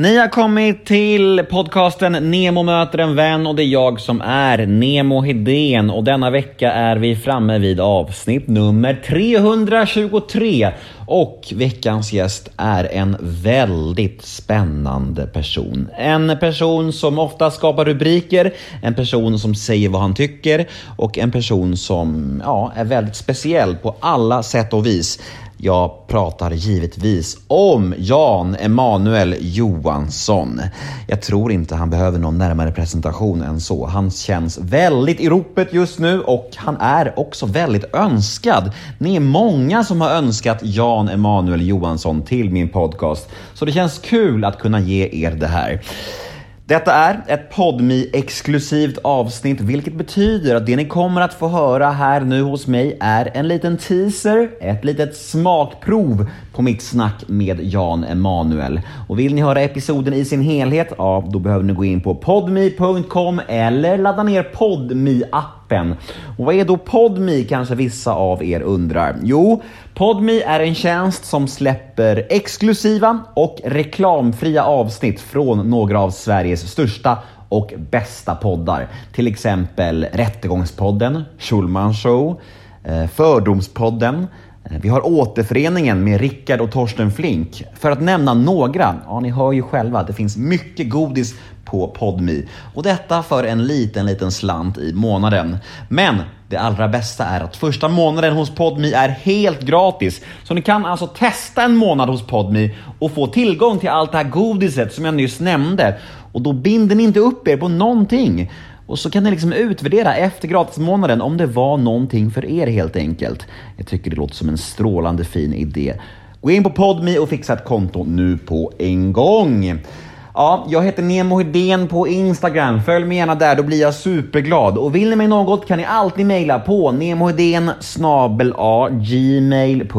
Ni har kommit till podcasten Nemo möter en vän och det är jag som är Nemo Hedén och denna vecka är vi framme vid avsnitt nummer 323 och veckans gäst är en väldigt spännande person. En person som ofta skapar rubriker, en person som säger vad han tycker och en person som ja, är väldigt speciell på alla sätt och vis. Jag pratar givetvis om Jan Emanuel Johansson. Jag tror inte han behöver någon närmare presentation än så. Han känns väldigt i ropet just nu och han är också väldigt önskad. Ni är många som har önskat Jan Emanuel Johansson till min podcast, så det känns kul att kunna ge er det här. Detta är ett podmi exklusivt avsnitt, vilket betyder att det ni kommer att få höra här nu hos mig är en liten teaser, ett litet smakprov på mitt snack med Jan Emanuel. Och vill ni höra episoden i sin helhet, ja, då behöver ni gå in på podmi.com eller ladda ner podmi appen och vad är då Podmi kanske vissa av er undrar? Jo, Podmi är en tjänst som släpper exklusiva och reklamfria avsnitt från några av Sveriges största och bästa poddar. Till exempel Rättegångspodden, Schulman Show, eh, Fördomspodden, eh, vi har återföreningen med Rickard och Torsten Flink. För att nämna några, ja ni hör ju själva, det finns mycket godis på PodMe. Och detta för en liten, liten slant i månaden. Men det allra bästa är att första månaden hos PodMe är helt gratis. Så ni kan alltså testa en månad hos PodMe och få tillgång till allt det här godiset som jag nyss nämnde. Och då binder ni inte upp er på någonting. Och så kan ni liksom utvärdera efter gratismånaden om det var någonting för er helt enkelt. Jag tycker det låter som en strålande fin idé. Gå in på PodMe och fixa ett konto nu på en gång. Ja, jag heter Nemo Hedén på Instagram. Följ mig gärna där, då blir jag superglad. Och vill ni mig något kan ni alltid mejla på nemohedén gmail.com.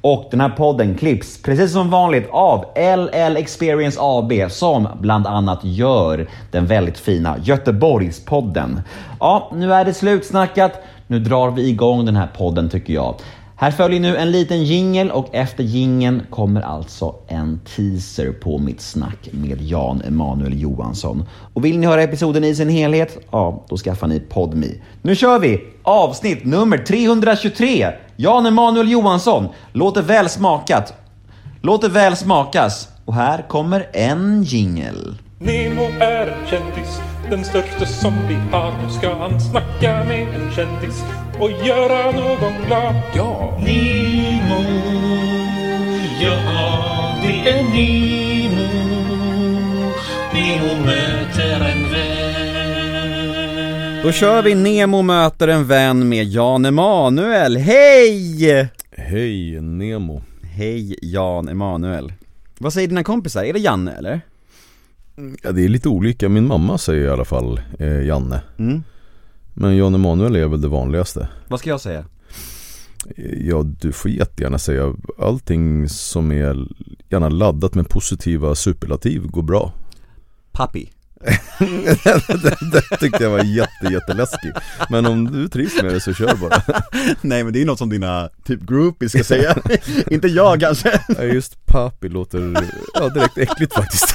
Och den här podden klipps precis som vanligt av LL Experience AB som bland annat gör den väldigt fina Göteborgspodden. Ja, nu är det slutsnackat. Nu drar vi igång den här podden tycker jag. Här följer nu en liten jingel och efter jingeln kommer alltså en teaser på mitt snack med Jan Emanuel Johansson. Och vill ni höra episoden i sin helhet? Ja, då skaffar ni PodMe. Nu kör vi! Avsnitt nummer 323! Jan Emanuel Johansson låter väl smakat. Låter väl smakas. Och här kommer en jingel. Nemo är en kändis, den största som vi har. Nu ska han snacka med en kändis och göra någon glad. Ja! Nemo, ja det är Nemo. Nemo möter en vän. Då kör vi Nemo möter en vän med Jan Emanuel. Hej! Hej Nemo Hej Jan Emanuel. Vad säger dina kompisar? Är det Janne eller? Ja det är lite olika, min mamma säger i alla fall eh, Janne Mm. Men Jan Emanuel är väl det vanligaste Vad ska jag säga? Eh, Ja du får jättegärna säga allting som är gärna laddat med positiva superlativ går bra Papi. det, det tyckte jag var jätte, jätteläskig Men om du trivs med det så kör bara Nej men det är något som dina typ groupies ska säga. Inte jag kanske. Ja just papi låter, ja direkt äckligt faktiskt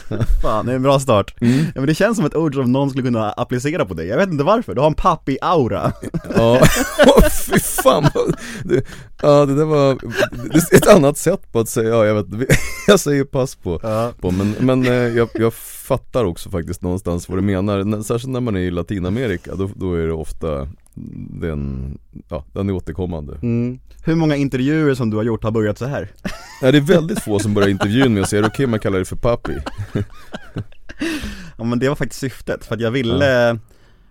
Fan, det är en bra start. Ja, men det känns som ett ord som någon skulle kunna applicera på dig. Jag vet inte varför, du har en pappi-aura. Ja, Åh, fy fan Ja det där var, det är ett annat sätt på att säga, ja jag vet jag säger pass på, Ja. på men, men eh, jag, jag fattar också faktiskt någonstans vad du menar, särskilt när man är i Latinamerika, då, då är det ofta den, ja den är återkommande Mm. Hur många intervjuer som du har gjort har börjat så här? ja, Det är väldigt få som börjar intervjun med att säga, är det okej om jag kallar dig för papi? Ja men det var faktiskt syftet, för att jag ville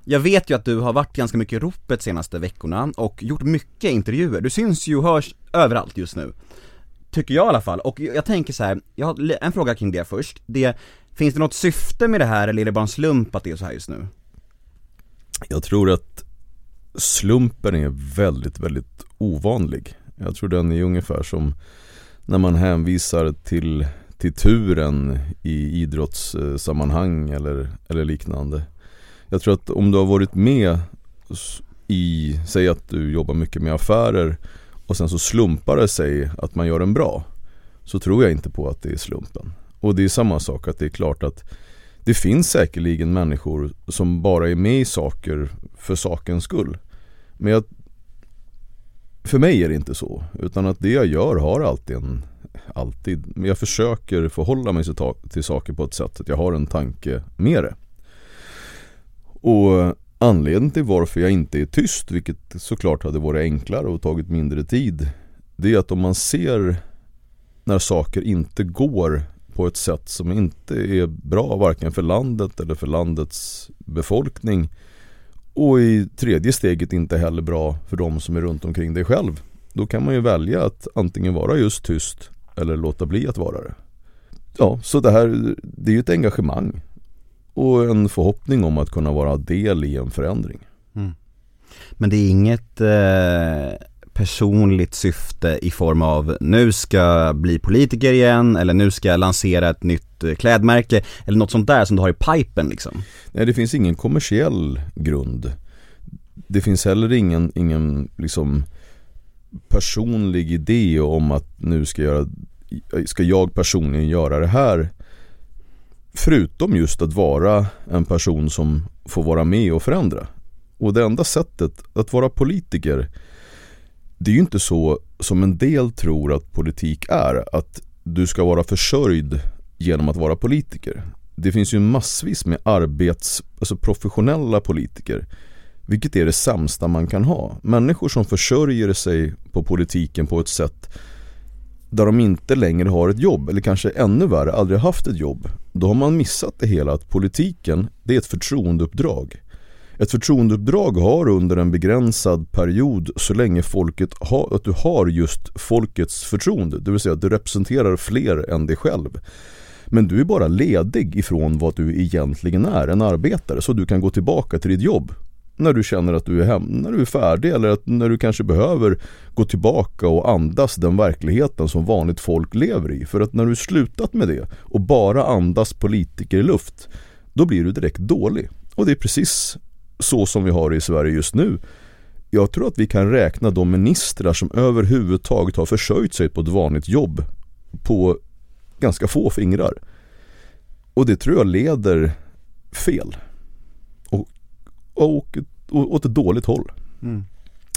Jag vet ju att du har varit ganska mycket i ropet senaste veckorna och gjort mycket intervjuer. Du syns ju och hörs överallt just nu. Tycker jag i alla fall. Och jag tänker så här, jag har en fråga kring det först. Det, finns det något syfte med det här eller är det bara en slump att det är så här just nu? Jag tror att slumpen är väldigt, väldigt ovanlig. Jag tror den är ungefär som när man hänvisar till, till turen i idrottssammanhang eller, eller liknande. Jag tror att om du har varit med i, säg att du jobbar mycket med affärer och sen så slumpar det sig att man gör den bra så tror jag inte på att det är slumpen. Och det är samma sak att det är klart att det finns säkerligen människor som bara är med i saker för sakens skull. Men jag, för mig är det inte så. Utan att det jag gör har alltid en, alltid, men jag försöker förhålla mig till saker på ett sätt att jag har en tanke med det. Och anledningen till varför jag inte är tyst, vilket såklart hade varit enklare och tagit mindre tid, det är att om man ser när saker inte går på ett sätt som inte är bra varken för landet eller för landets befolkning och i tredje steget inte heller bra för de som är runt omkring dig själv. Då kan man ju välja att antingen vara just tyst eller låta bli att vara det. Ja, så det här det är ju ett engagemang och en förhoppning om att kunna vara del i en förändring. Mm. Men det är inget eh, personligt syfte i form av nu ska jag bli politiker igen eller nu ska jag lansera ett nytt eh, klädmärke eller något sånt där som du har i pipen liksom? Nej det finns ingen kommersiell grund. Det finns heller ingen, ingen liksom personlig idé om att nu ska, göra, ska jag personligen göra det här. Förutom just att vara en person som får vara med och förändra. Och det enda sättet att vara politiker det är ju inte så som en del tror att politik är. Att du ska vara försörjd genom att vara politiker. Det finns ju massvis med arbets, alltså professionella politiker. Vilket är det sämsta man kan ha. Människor som försörjer sig på politiken på ett sätt där de inte längre har ett jobb eller kanske ännu värre aldrig haft ett jobb. Då har man missat det hela att politiken det är ett förtroendeuppdrag. Ett förtroendeuppdrag har under en begränsad period så länge folket har, att du har just folkets förtroende. Det vill säga att du representerar fler än dig själv. Men du är bara ledig ifrån vad du egentligen är, en arbetare. Så du kan gå tillbaka till ditt jobb när du känner att du är hem, när du är färdig eller att när du kanske behöver gå tillbaka och andas den verkligheten som vanligt folk lever i. För att när du slutat med det och bara andas politiker i luft, då blir du direkt dålig. Och det är precis så som vi har det i Sverige just nu. Jag tror att vi kan räkna de ministrar som överhuvudtaget har försörjt sig på ett vanligt jobb på ganska få fingrar. Och det tror jag leder fel. Och, och, och åt ett dåligt håll. Mm.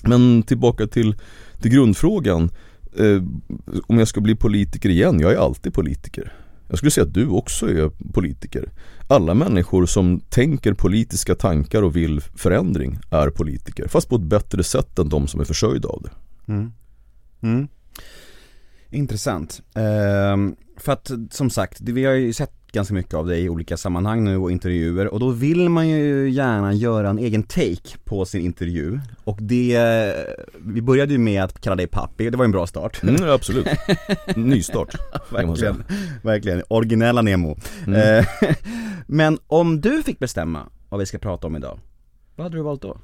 Men tillbaka till, till grundfrågan. Eh, om jag ska bli politiker igen, jag är alltid politiker. Jag skulle säga att du också är politiker. Alla människor som tänker politiska tankar och vill förändring är politiker. Fast på ett bättre sätt än de som är försörjda av det. Mm. Mm. Intressant. Ehm, för att som sagt, vi har ju sett ganska mycket av dig i olika sammanhang nu och intervjuer. Och då vill man ju gärna göra en egen take på sin intervju. Och det, vi började ju med att kalla dig pappi, det var en bra start. Mm, Absolut, nystart Verkligen, verkligen, originella Nemo. Mm. Eh, men om du fick bestämma vad vi ska prata om idag, vad hade du valt då?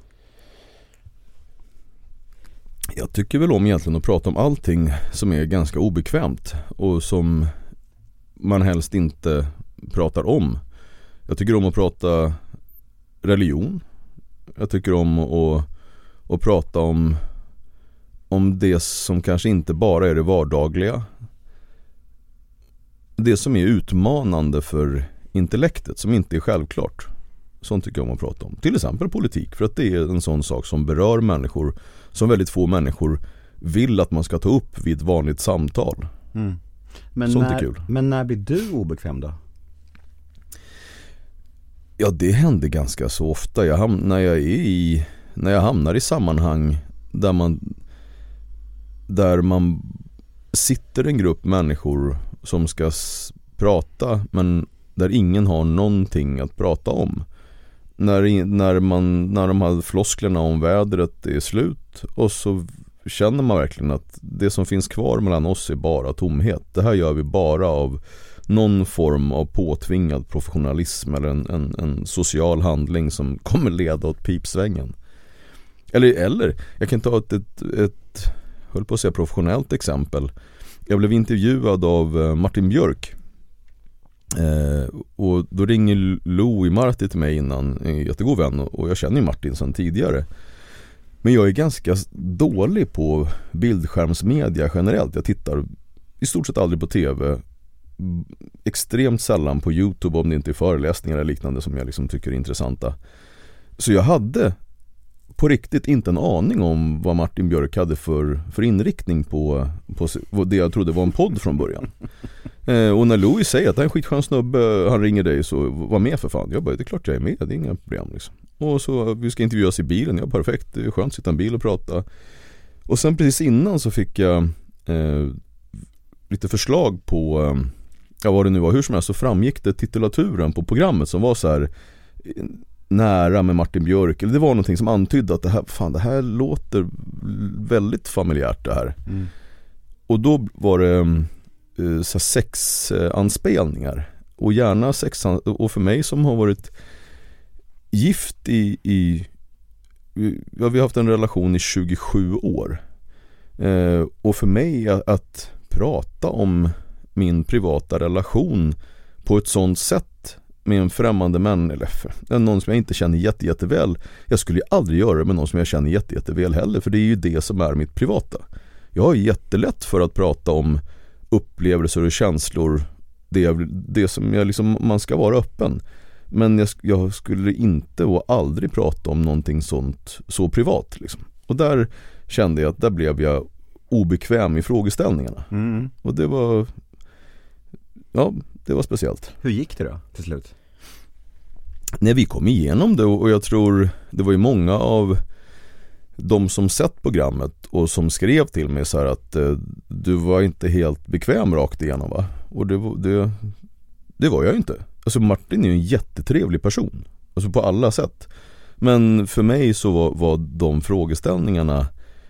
Jag tycker väl om egentligen att prata om allting som är ganska obekvämt och som man helst inte pratar om. Jag tycker om att prata religion. Jag tycker om att, att prata om, om det som kanske inte bara är det vardagliga. Det som är utmanande för intellektet, som inte är självklart. Sånt tycker jag om att prata om. Till exempel politik, för att det är en sån sak som berör människor som väldigt få människor vill att man ska ta upp vid ett vanligt samtal. Mm. Men Sånt när, är kul. Men när blir du obekväm då? Ja det händer ganska så ofta. Jag ham- när, jag är i, när jag hamnar i sammanhang där man, där man sitter en grupp människor som ska prata men där ingen har någonting att prata om. När, när, man, när de här flosklerna om vädret är slut och så känner man verkligen att det som finns kvar mellan oss är bara tomhet. Det här gör vi bara av någon form av påtvingad professionalism eller en, en, en social handling som kommer leda åt pipsvängen. Eller, eller jag kan ta ett, ett, ett höll på att säga professionellt exempel. Jag blev intervjuad av eh, Martin Björk eh, och då ringer Lo i Marti till mig innan, en jättegod vän och jag känner ju Martin sedan tidigare. Men jag är ganska dålig på bildskärmsmedia generellt. Jag tittar i stort sett aldrig på TV. Extremt sällan på YouTube om det inte är föreläsningar eller liknande som jag liksom tycker är intressanta. Så jag hade på riktigt inte en aning om vad Martin Björk hade för, för inriktning på, på det jag trodde var en podd från början. Eh, och när Louis säger att det är en skitskön snubbe, han ringer dig så var med för fan. Jag bara, det är klart jag är med, det är inga problem liksom. Och så, vi ska intervjuas i bilen, ja perfekt, det är skönt att sitta i en bil och prata. Och sen precis innan så fick jag eh, lite förslag på, eh, ja vad det nu var, hur som helst så framgick det titulaturen på programmet som var så här nära med Martin Björk, eller det var någonting som antydde att det här, fan det här låter väldigt familjärt det här. Mm. Och då var det uh, så sexanspelningar och gärna sex och för mig som har varit gift i, i ja, vi har haft en relation i 27 år. Uh, och för mig att, att prata om min privata relation på ett sånt sätt med en främmande män eller någon som jag inte känner jätte, jätteväl. Jag skulle ju aldrig göra det med någon som jag känner jätte, jätteväl heller för det är ju det som är mitt privata. Jag har jättelätt för att prata om upplevelser och känslor det, det som jag liksom, man ska vara öppen. Men jag, jag, skulle inte och aldrig prata om någonting sånt så privat liksom. Och där kände jag att där blev jag obekväm i frågeställningarna. Mm. Och det var Ja, det var speciellt. Hur gick det då till slut? Nej, vi kom igenom det och jag tror det var ju många av de som sett programmet och som skrev till mig så här att eh, du var inte helt bekväm rakt igenom va? Och det, det, det var jag inte. Alltså Martin är ju en jättetrevlig person. Alltså på alla sätt. Men för mig så var, var de frågeställningarna,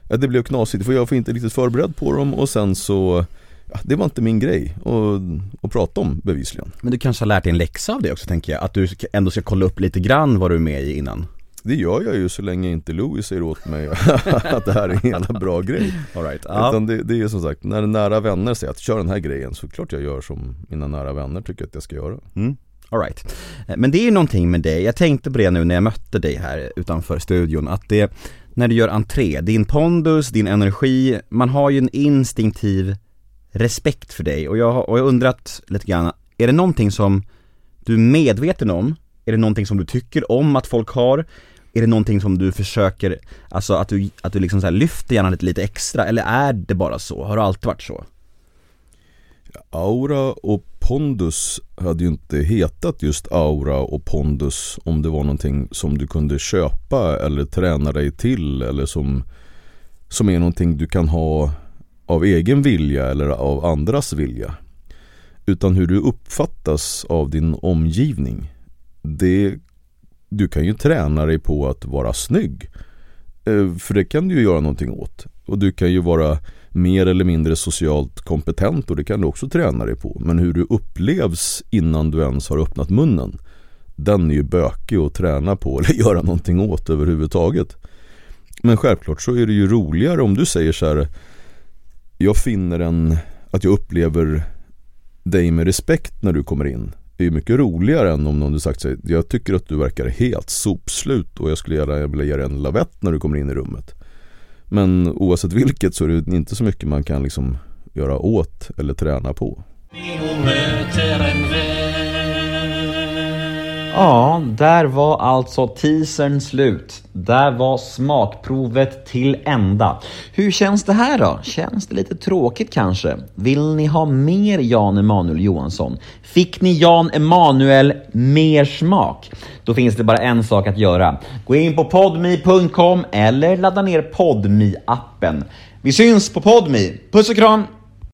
ja, det blev knasigt för jag var inte riktigt förberedd på dem och sen så ja, det var inte min grej att, att prata om bevisligen. Men du kanske har lärt dig en läxa av det också tänker jag? Att du ändå ska kolla upp lite grann vad du är med i innan? Det gör jag ju så länge inte Louis säger åt mig att det här är en jävla bra grej. All right. Utan det, det är som sagt, när nära vänner säger att kör den här grejen så klart jag gör som mina nära vänner tycker att jag ska göra. Mm. All right. Men det är ju någonting med dig, jag tänkte på det nu när jag mötte dig här utanför studion, att det, när du gör entré, din pondus, din energi, man har ju en instinktiv respekt för dig och jag har undrat lite grann, är det någonting som du är medveten om? Är det någonting som du tycker om att folk har? Är det någonting som du försöker, alltså att du, att du liksom så lyfter gärna lite, lite extra eller är det bara så? Har det alltid varit så? Aura och pondus hade ju inte hetat just aura och pondus om det var någonting som du kunde köpa eller träna dig till eller som, som är någonting du kan ha av egen vilja eller av andras vilja. Utan hur du uppfattas av din omgivning. Det, du kan ju träna dig på att vara snygg. Eh, för det kan du ju göra någonting åt. Och du kan ju vara mer eller mindre socialt kompetent och det kan du också träna dig på. Men hur du upplevs innan du ens har öppnat munnen. Den är ju bökig att träna på eller göra någonting åt överhuvudtaget. Men självklart så är det ju roligare om du säger så här jag finner en, att jag upplever dig med respekt när du kommer in. Det är mycket roligare än om någon du sagt sig Jag tycker att du verkar helt sopslut och jag skulle gärna vilja ge dig en lavett när du kommer in i rummet. Men oavsett vilket så är det inte så mycket man kan liksom göra åt eller träna på. Ja, där var alltså teasern slut. Där var smakprovet till ända. Hur känns det här då? Känns det lite tråkigt kanske? Vill ni ha mer Jan Emanuel Johansson? Fick ni Jan Emanuel mer smak? Då finns det bara en sak att göra. Gå in på podme.com eller ladda ner podme appen Vi syns på podme. Puss och kram!